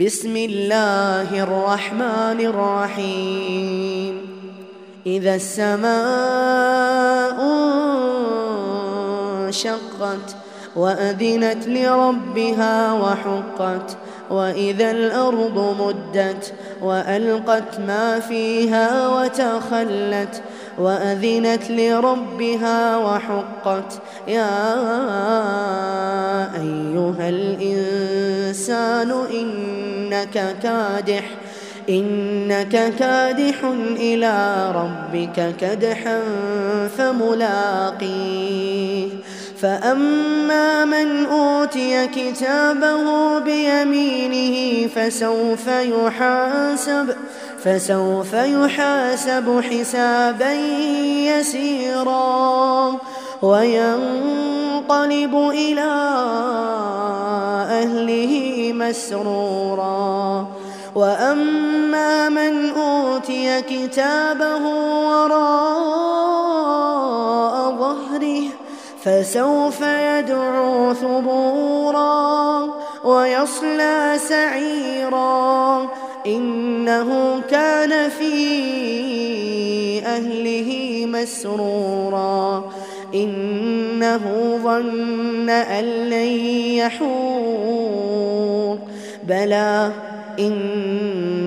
بسم الله الرحمن الرحيم. إذا السماء انشقت وأذنت لربها وحقت وإذا الأرض مدت وألقت ما فيها وتخلت وأذنت لربها وحقت يا أيها الإنسان إنك كادح إنك كادح إلى ربك كدحا فملاقيه. فأما من أوتي كتابه بيمينه فسوف يحاسب فسوف يحاسب حسابا يسيرا وينقلب إلى أهله مسرورا وأما من أوتي كتابه وراء ظهره فسوف يدعو ثبورا ويصلى سعيرا. إنه كان في أهله مسرورا. إنه ظن أن لن يحور. بلى إن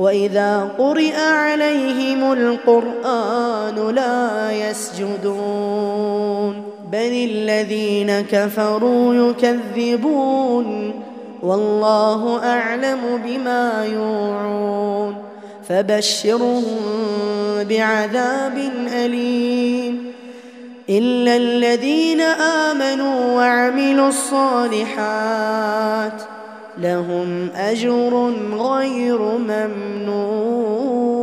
وإذا قرئ عليهم القرآن لا يسجدون. بل الذين كفروا يكذبون. والله أعلم بما يوعون. فبشرهم بعذاب أليم. إلا الذين آمنوا وعملوا الصالحات لهم أجر غير ممنون.